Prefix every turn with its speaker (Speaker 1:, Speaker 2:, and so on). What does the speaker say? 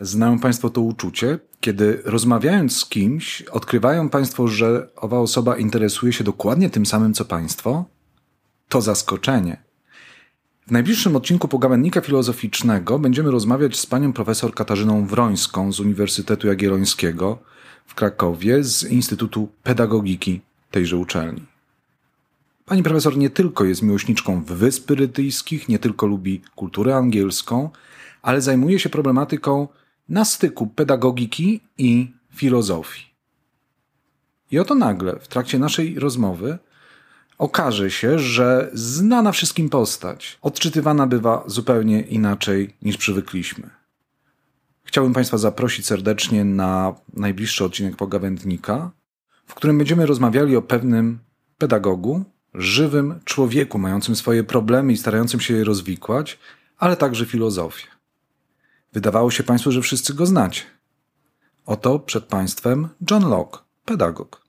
Speaker 1: Znają Państwo to uczucie, kiedy rozmawiając z kimś, odkrywają Państwo, że owa osoba interesuje się dokładnie tym samym co Państwo? To zaskoczenie. W najbliższym odcinku Pogawędnika Filozoficznego będziemy rozmawiać z panią profesor Katarzyną Wrońską z Uniwersytetu Jagiellońskiego w Krakowie z Instytutu Pedagogiki tejże uczelni. Pani profesor nie tylko jest miłośniczką wysp brytyjskich, nie tylko lubi kulturę angielską, ale zajmuje się problematyką na styku pedagogiki i filozofii. I oto nagle, w trakcie naszej rozmowy, okaże się, że znana wszystkim postać odczytywana bywa zupełnie inaczej niż przywykliśmy. Chciałbym Państwa zaprosić serdecznie na najbliższy odcinek Pogawędnika, w którym będziemy rozmawiali o pewnym pedagogu, żywym człowieku mającym swoje problemy i starającym się je rozwikłać, ale także filozofię. Wydawało się Państwu, że wszyscy go znacie. Oto przed Państwem John Locke, pedagog.